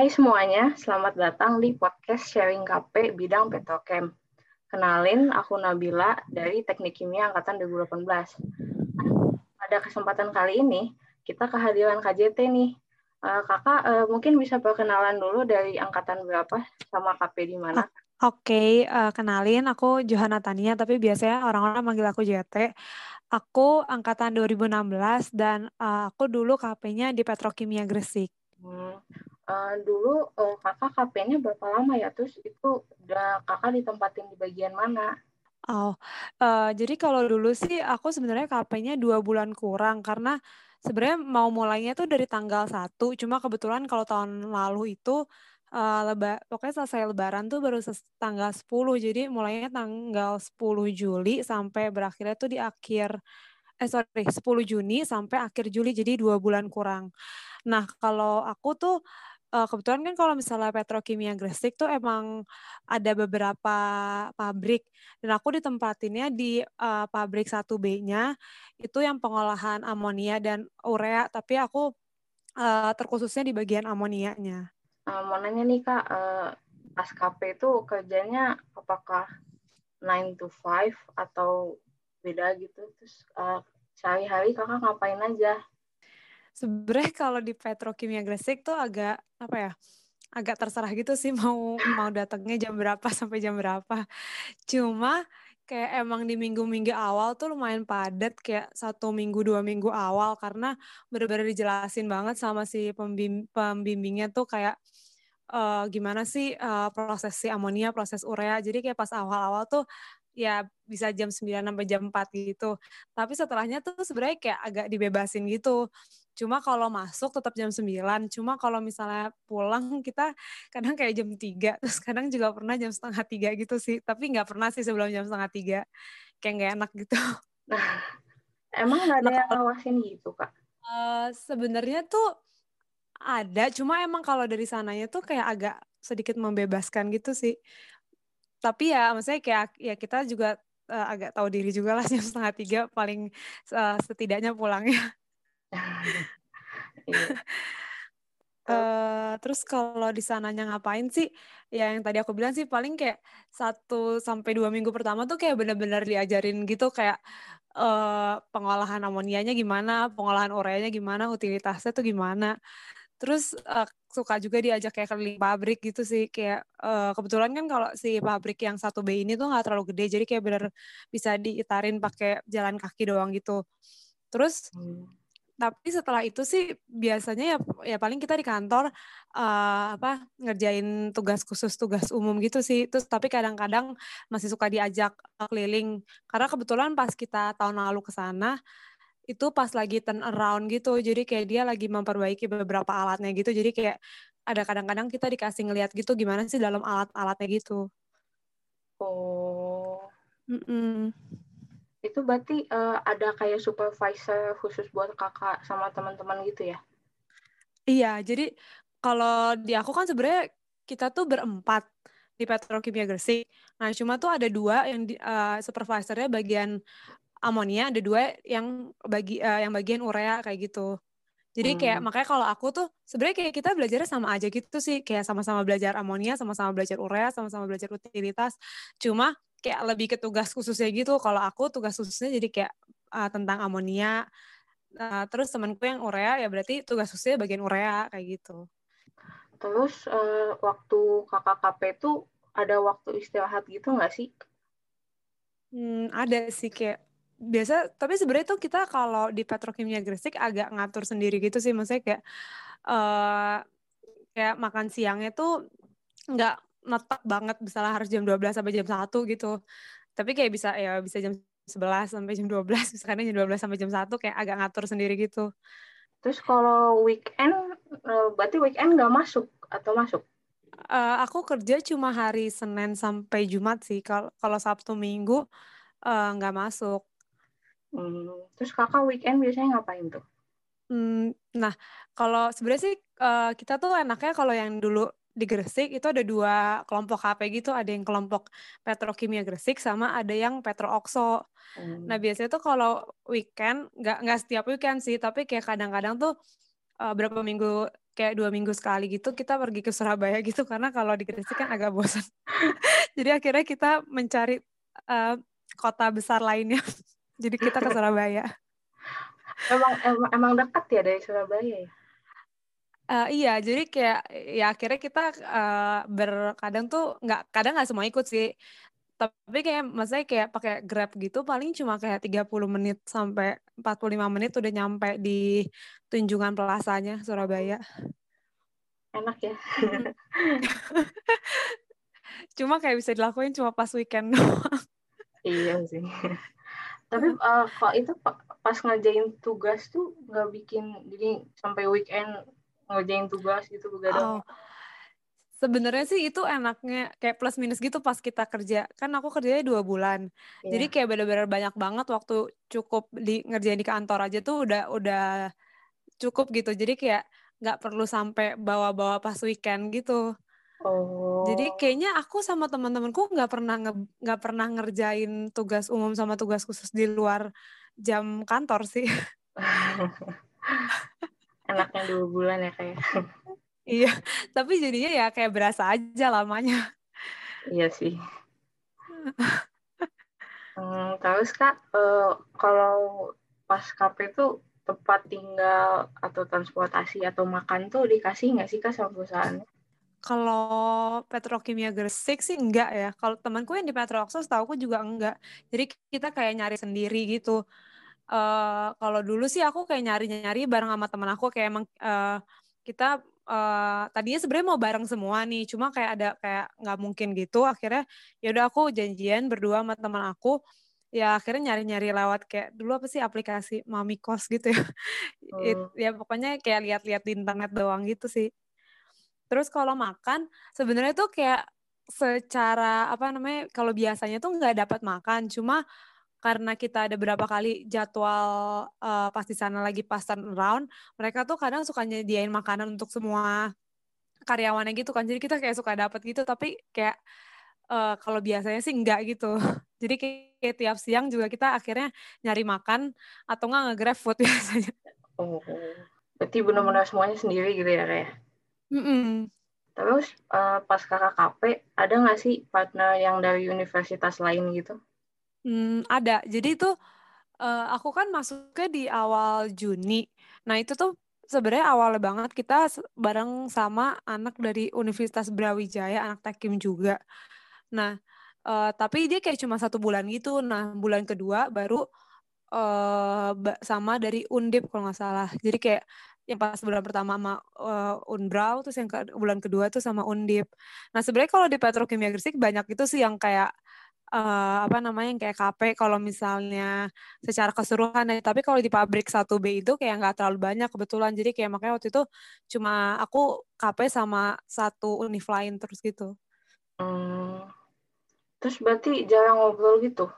Hai semuanya, selamat datang di podcast Sharing KP bidang Petrochem. Kenalin, aku Nabila dari Teknik Kimia Angkatan 2018. Nah, pada kesempatan kali ini, kita kehadiran KJT nih. Uh, kakak uh, mungkin bisa perkenalan dulu dari angkatan berapa sama KP di mana? Oke, okay, uh, kenalin aku Johanna Tania, tapi biasanya orang-orang manggil aku JT. Aku angkatan 2016 dan uh, aku dulu KP-nya di Petrokimia Gresik. Hmm uh, dulu uh, kakak KP-nya berapa lama ya? Terus itu udah kakak ditempatin di bagian mana? Oh, uh, jadi kalau dulu sih aku sebenarnya KP-nya dua bulan kurang karena sebenarnya mau mulainya tuh dari tanggal satu. Cuma kebetulan kalau tahun lalu itu uh, leba, pokoknya selesai lebaran tuh baru tanggal 10. Jadi mulainya tanggal 10 Juli sampai berakhirnya tuh di akhir eh sorry 10 Juni sampai akhir Juli jadi dua bulan kurang. Nah kalau aku tuh uh, kebetulan kan kalau misalnya petrokimia Gresik tuh emang ada beberapa pabrik dan aku ditempatinnya di uh, pabrik 1B-nya itu yang pengolahan amonia dan urea tapi aku uh, terkhususnya di bagian amonianya. Uh, mau nanya nih Kak, uh, pas KP itu kerjanya apakah 9 to 5 atau beda gitu? Terus uh, sehari-hari Kakak ngapain aja? Sebenarnya kalau di petrokimia Gresik tuh agak apa ya agak terserah gitu sih mau mau datangnya jam berapa sampai jam berapa cuma kayak emang di minggu-minggu awal tuh lumayan padat kayak satu minggu dua minggu awal karena benar-benar dijelasin banget sama si pembim pembimbingnya tuh kayak uh, gimana sih uh, proses si amonia proses urea jadi kayak pas awal-awal tuh ya bisa jam 9 sampai jam 4 gitu. Tapi setelahnya tuh sebenarnya kayak agak dibebasin gitu. Cuma kalau masuk tetap jam 9. Cuma kalau misalnya pulang kita kadang kayak jam 3. Terus kadang juga pernah jam setengah 3 gitu sih. Tapi nggak pernah sih sebelum jam setengah 3. Kayak nggak enak gitu. Nah, emang nggak ada nah, yang ngawasin gitu, Kak? Uh, sebenarnya tuh ada. Cuma emang kalau dari sananya tuh kayak agak sedikit membebaskan gitu sih. Tapi ya maksudnya kayak ya kita juga uh, agak tahu diri juga lah jam setengah tiga paling uh, setidaknya pulangnya Uh, terus kalau di sananya ngapain sih? Ya yang tadi aku bilang sih paling kayak satu sampai dua minggu pertama tuh kayak benar-benar diajarin gitu kayak uh, pengolahan amonianya gimana, pengolahan ureanya gimana, utilitasnya tuh gimana. Terus uh, suka juga diajak kayak keliling pabrik gitu sih kayak uh, kebetulan kan kalau si pabrik yang satu B ini tuh nggak terlalu gede jadi kayak bener bisa diitarin pakai jalan kaki doang gitu. Terus hmm tapi setelah itu sih biasanya ya ya paling kita di kantor uh, apa ngerjain tugas khusus tugas umum gitu sih. Terus tapi kadang-kadang masih suka diajak keliling. Karena kebetulan pas kita tahun lalu ke sana itu pas lagi turn around gitu. Jadi kayak dia lagi memperbaiki beberapa alatnya gitu. Jadi kayak ada kadang-kadang kita dikasih ngeliat gitu gimana sih dalam alat-alatnya gitu. Oh. Mm -mm itu berarti uh, ada kayak supervisor khusus buat kakak sama teman-teman gitu ya? Iya, jadi kalau di aku kan sebenarnya kita tuh berempat di Petrokimia Gresik. Nah, cuma tuh ada dua yang di, uh, supervisornya bagian amonia, ada dua yang bagi uh, yang bagian urea kayak gitu. Jadi kayak hmm. makanya kalau aku tuh sebenarnya kayak kita belajarnya sama aja gitu sih, kayak sama-sama belajar amonia, sama-sama belajar urea, sama-sama belajar utilitas. Cuma kayak lebih ke tugas khususnya gitu. Kalau aku tugas khususnya jadi kayak uh, tentang amonia. Uh, terus temanku yang urea ya berarti tugas khususnya bagian urea kayak gitu. Terus uh, waktu kakak KP itu ada waktu istirahat gitu nggak sih? Hmm, ada sih kayak biasa tapi sebenarnya tuh kita kalau di petrokimia Gresik agak ngatur sendiri gitu sih maksudnya kayak uh, kayak makan siangnya tuh nggak netok banget misalnya harus jam 12 sampai jam 1 gitu. Tapi kayak bisa ya bisa jam 11 sampai jam 12, misalnya jam 12 sampai jam 1 kayak agak ngatur sendiri gitu. Terus kalau weekend, eh, berarti weekend nggak masuk atau masuk? Uh, aku kerja cuma hari Senin sampai Jumat sih. Kalau kalau Sabtu Minggu uh, nggak masuk. Hmm. Terus kakak weekend biasanya ngapain tuh? Hmm, nah, kalau sebenarnya sih uh, kita tuh enaknya kalau yang dulu di Gresik itu ada dua kelompok HP gitu, ada yang kelompok Petrokimia Gresik sama ada yang Petro Okso. Hmm. Nah biasanya tuh kalau weekend nggak nggak setiap weekend sih, tapi kayak kadang-kadang tuh uh, berapa minggu kayak dua minggu sekali gitu kita pergi ke Surabaya gitu karena kalau di Gresik kan agak bosan. Jadi akhirnya kita mencari uh, kota besar lainnya. Jadi kita ke Surabaya. emang, emang emang dekat ya dari Surabaya ya? Uh, iya, jadi kayak ya akhirnya kita uh, berkadang tuh nggak kadang nggak semua ikut sih. Tapi kayak maksudnya kayak pakai Grab gitu paling cuma kayak 30 menit sampai 45 menit udah nyampe di Tunjungan Plasanya Surabaya. Enak ya. cuma kayak bisa dilakuin cuma pas weekend doang. iya sih. Tapi uh, kalau itu pas ngerjain tugas tuh nggak bikin jadi sampai weekend ngerjain tugas gitu begadang. Oh. Sebenarnya sih itu enaknya kayak plus minus gitu pas kita kerja. Kan aku kerjanya dua bulan. Yeah. Jadi kayak benar-benar banyak banget waktu cukup di ngerjain di kantor aja tuh udah udah cukup gitu. Jadi kayak nggak perlu sampai bawa-bawa pas weekend gitu. Oh. Jadi kayaknya aku sama teman-temanku nggak pernah nggak pernah ngerjain tugas umum sama tugas khusus di luar jam kantor sih. enaknya dua bulan ya kayak iya tapi jadinya ya kayak berasa aja lamanya iya sih hmm, terus kak uh, kalau pas KP itu tempat tinggal atau transportasi atau makan tuh dikasih nggak sih kak sama perusahaan? Kalau petrokimia Gresik sih enggak ya. Kalau temanku yang di Petroxos tahu aku juga enggak. Jadi kita kayak nyari sendiri gitu uh, kalau dulu sih aku kayak nyari-nyari bareng sama temen aku kayak emang uh, kita uh, tadinya sebenarnya mau bareng semua nih cuma kayak ada kayak nggak mungkin gitu. Akhirnya ya udah aku janjian berdua sama teman aku. Ya akhirnya nyari-nyari lewat kayak dulu apa sih aplikasi Mami Kos gitu ya. Hmm. It, ya pokoknya kayak lihat-lihat di internet doang gitu sih. Terus kalau makan sebenarnya tuh kayak secara apa namanya kalau biasanya tuh nggak dapat makan cuma karena kita ada berapa kali jadwal uh, pas di sana lagi pas turnaround, mereka tuh kadang suka nyediain makanan untuk semua karyawannya gitu kan. Jadi kita kayak suka dapat gitu, tapi kayak uh, kalau biasanya sih enggak gitu. Jadi kayak, kayak tiap siang juga kita akhirnya nyari makan atau enggak nge-grab food biasanya. Oh, berarti benar-benar semuanya sendiri gitu ya kayak? Mm -mm. Terus uh, pas kakak KP, ada nggak sih partner yang dari universitas lain gitu? Hmm, ada. Jadi itu uh, aku kan masuknya di awal Juni. Nah, itu tuh sebenarnya awalnya banget kita bareng sama anak dari Universitas Brawijaya, anak Tekim juga. Nah, uh, tapi dia kayak cuma satu bulan gitu. Nah, bulan kedua baru uh, sama dari Undip kalau nggak salah. Jadi kayak yang pas bulan pertama sama uh, Unbrau, terus yang ke, bulan kedua tuh sama Undip. Nah, sebenarnya kalau di Petrokimia Gresik banyak itu sih yang kayak uh, apa namanya yang kayak KP kalau misalnya secara keseluruhan ya. Tapi kalau di pabrik 1B itu kayak nggak terlalu banyak kebetulan. Jadi kayak makanya waktu itu cuma aku KP sama satu univ lain terus gitu. Hmm. Terus berarti jarang ngobrol gitu?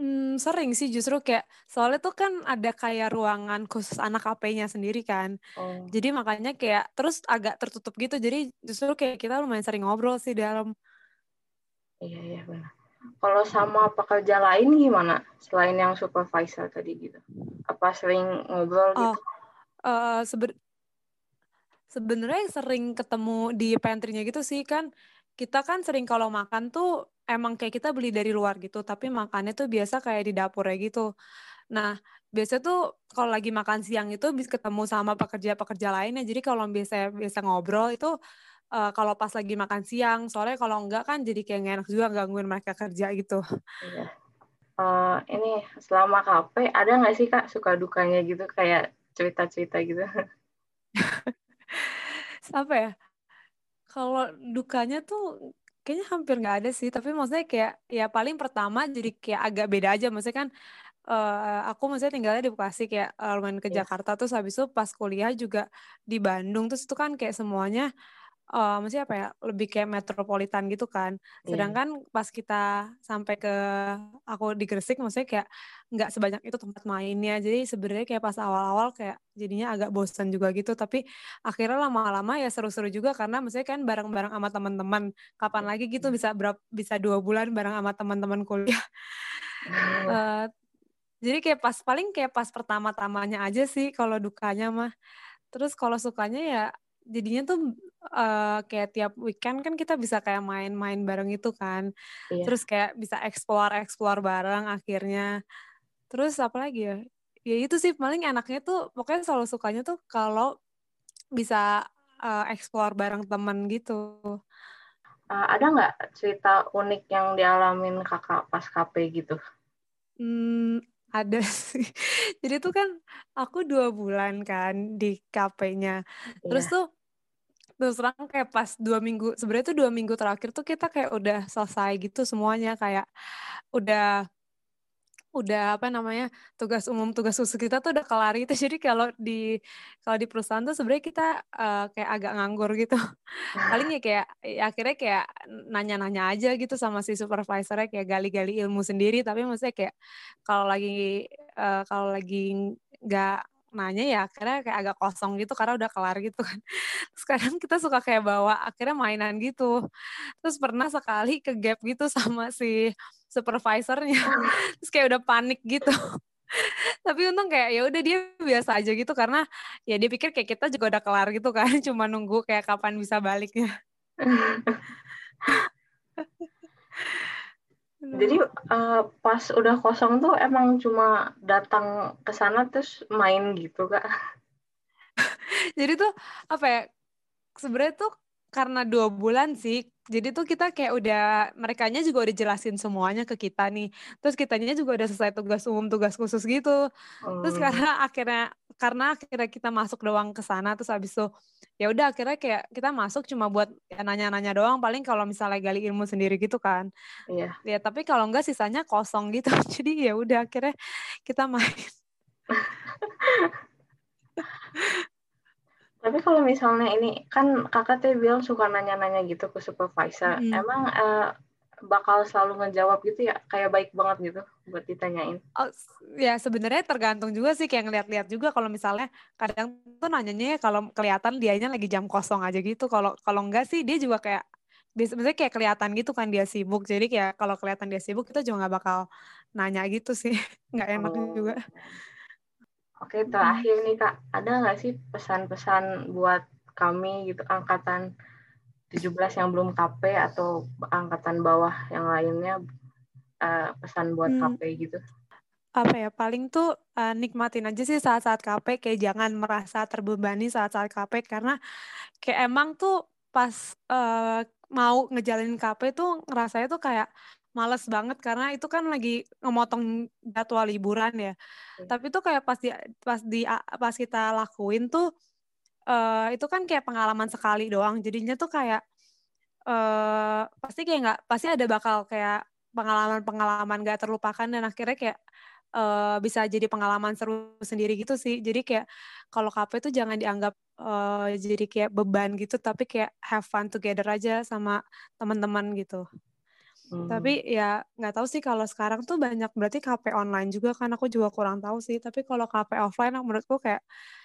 Hmm, sering sih justru kayak soalnya tuh kan ada kayak ruangan khusus anak KP-nya sendiri kan. Oh. Jadi makanya kayak terus agak tertutup gitu. Jadi justru kayak kita lumayan sering ngobrol sih dalam Iya, iya benar. Kalau sama pekerja lain gimana? Selain yang supervisor tadi gitu. Apa sering ngobrol gitu? Oh, uh, seben sebenarnya sering ketemu di pantry-nya gitu sih kan. Kita kan sering kalau makan tuh emang kayak kita beli dari luar gitu, tapi makannya tuh biasa kayak di dapur ya gitu. Nah, biasa tuh kalau lagi makan siang itu bisa ketemu sama pekerja-pekerja lainnya. Jadi kalau biasa biasa ngobrol itu uh, kalau pas lagi makan siang. Soalnya kalau enggak kan jadi kayak enak juga gangguin mereka kerja gitu. Iya. Uh, ini selama KP ada nggak sih kak suka dukanya gitu kayak cerita-cerita gitu? Apa ya? Kalau dukanya tuh kayaknya hampir nggak ada sih. Tapi maksudnya kayak ya paling pertama jadi kayak agak beda aja. Maksudnya kan uh, aku maksudnya tinggalnya di Bekasi kayak uh, lumayan ke yeah. Jakarta terus habis itu pas kuliah juga di Bandung terus itu kan kayak semuanya uh, maksudnya apa ya lebih kayak metropolitan gitu kan. Iya. sedangkan yeah. pas kita sampai ke aku di Gresik maksudnya kayak nggak sebanyak itu tempat mainnya. Jadi sebenarnya kayak pas awal-awal kayak jadinya agak bosan juga gitu. Tapi akhirnya lama-lama ya seru-seru juga karena maksudnya kan bareng-bareng sama teman-teman. Kapan lagi gitu bisa berapa bisa dua bulan bareng sama teman-teman kuliah. Uh, jadi kayak pas paling kayak pas pertama-tamanya aja sih kalau dukanya mah. Terus kalau sukanya ya jadinya tuh uh, kayak tiap weekend kan kita bisa kayak main-main bareng itu kan. Iya. terus kayak bisa explore explore bareng akhirnya. Terus apa lagi ya? Ya itu sih paling enaknya tuh pokoknya selalu sukanya tuh kalau bisa uh, explore bareng temen gitu. Uh, ada nggak cerita unik yang dialamin kakak pas KP gitu? Hmm, ada sih. Jadi tuh kan aku dua bulan kan di KP-nya. Terus yeah. tuh terus terang kayak pas dua minggu sebenarnya tuh dua minggu terakhir tuh kita kayak udah selesai gitu semuanya kayak udah udah apa namanya tugas umum tugas khusus kita tuh udah kelar gitu jadi kalau di kalau di perusahaan tuh sebenarnya kita uh, kayak agak nganggur gitu paling ya kayak ya akhirnya kayak nanya-nanya aja gitu sama si supervisornya kayak gali-gali ilmu sendiri tapi maksudnya kayak kalau lagi uh, kalau lagi nggak nanya ya akhirnya kayak agak kosong gitu karena udah kelar gitu kan. Sekarang kita suka kayak bawa akhirnya mainan gitu. Terus pernah sekali ke gap gitu sama si supervisornya. Terus kayak udah panik gitu. Tapi untung kayak ya udah dia biasa aja gitu karena ya dia pikir kayak kita juga udah kelar gitu kan, cuma nunggu kayak kapan bisa baliknya. Jadi uh, pas udah kosong tuh emang cuma datang ke sana terus main gitu kak? Jadi tuh apa ya? Sebenarnya tuh karena dua bulan sih, jadi tuh kita kayak udah mereka juga udah jelasin semuanya ke kita nih. Terus kitanya juga udah selesai tugas umum, tugas khusus gitu. Hmm. Terus karena akhirnya karena akhirnya kita masuk doang ke sana terus habis itu ya udah akhirnya kayak kita masuk cuma buat ya, nanya-nanya doang paling kalau misalnya gali ilmu sendiri gitu kan iya ya tapi kalau enggak sisanya kosong gitu jadi ya udah akhirnya kita main tapi kalau misalnya ini kan kakak teh bilang suka nanya-nanya gitu ke supervisor mm. emang uh, bakal selalu ngejawab gitu ya kayak baik banget gitu buat ditanyain. Oh, ya sebenarnya tergantung juga sih kayak ngeliat-liat juga kalau misalnya kadang tuh nanyanya ya kalau kelihatan dianya lagi jam kosong aja gitu. Kalau kalau enggak sih dia juga kayak biasanya kayak kelihatan gitu kan dia sibuk. Jadi kayak kalau kelihatan dia sibuk kita juga nggak bakal nanya gitu sih. nggak enak oh. juga. Oke, terakhir nih Kak, ada nggak sih pesan-pesan buat kami gitu angkatan 17 yang belum KP atau angkatan bawah yang lainnya uh, pesan buat hmm. KP gitu? Apa ya, paling tuh uh, nikmatin aja sih saat-saat KP, kayak jangan merasa terbebani saat-saat KP, karena kayak emang tuh pas uh, mau ngejalanin KP tuh ngerasanya tuh kayak males banget karena itu kan lagi ngemotong jadwal liburan ya. Hmm. Tapi tuh kayak pas di pas di pas kita lakuin tuh uh, itu kan kayak pengalaman sekali doang jadinya tuh kayak uh, pasti kayak nggak pasti ada bakal kayak pengalaman-pengalaman gak terlupakan dan akhirnya kayak uh, bisa jadi pengalaman seru sendiri gitu sih jadi kayak kalau KP tuh jangan dianggap uh, jadi kayak beban gitu tapi kayak have fun together aja sama teman-teman gitu Hmm. Tapi ya nggak tahu sih kalau sekarang tuh banyak berarti KP online juga kan aku juga kurang tahu sih. Tapi kalau KP offline menurutku kayak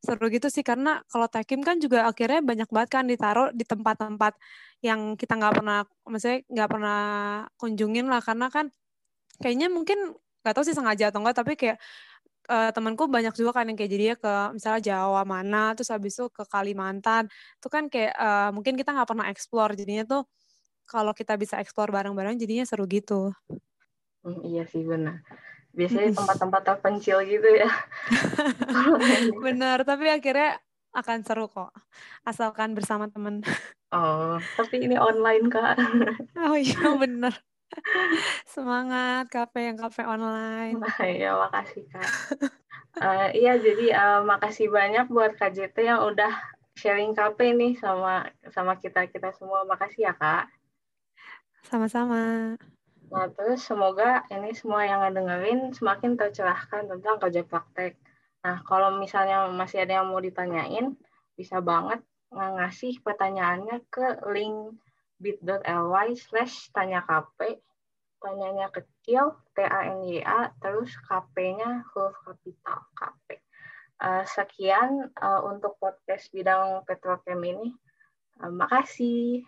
seru gitu sih karena kalau Tekim kan juga akhirnya banyak banget kan ditaruh di tempat-tempat yang kita nggak pernah maksudnya nggak pernah kunjungin lah karena kan kayaknya mungkin nggak tahu sih sengaja atau enggak tapi kayak uh, temanku banyak juga kan yang kayak jadinya ke misalnya Jawa mana terus habis itu ke Kalimantan itu kan kayak uh, mungkin kita nggak pernah explore jadinya tuh kalau kita bisa explore bareng-bareng jadinya seru gitu. Hmm, iya sih benar. Biasanya tempat-tempat terpencil gitu ya. benar, tapi akhirnya akan seru kok. Asalkan bersama teman. Oh, tapi ini online kak. oh iya benar. Semangat kafe yang kafe online. Nah, iya, makasih kak. uh, iya, jadi uh, makasih banyak buat KJT yang udah sharing kafe nih sama sama kita kita semua. Makasih ya kak. Sama-sama. Nah, terus semoga ini semua yang ngedengerin semakin tercerahkan tentang kerja praktek. Nah, kalau misalnya masih ada yang mau ditanyain, bisa banget ngasih pertanyaannya ke link bit.ly slash tanya KP. Tanyanya kecil, T-A-N-Y-A, terus KP-nya huruf kapital KP. Uh, sekian uh, untuk podcast bidang petrochem ini. Uh, makasih.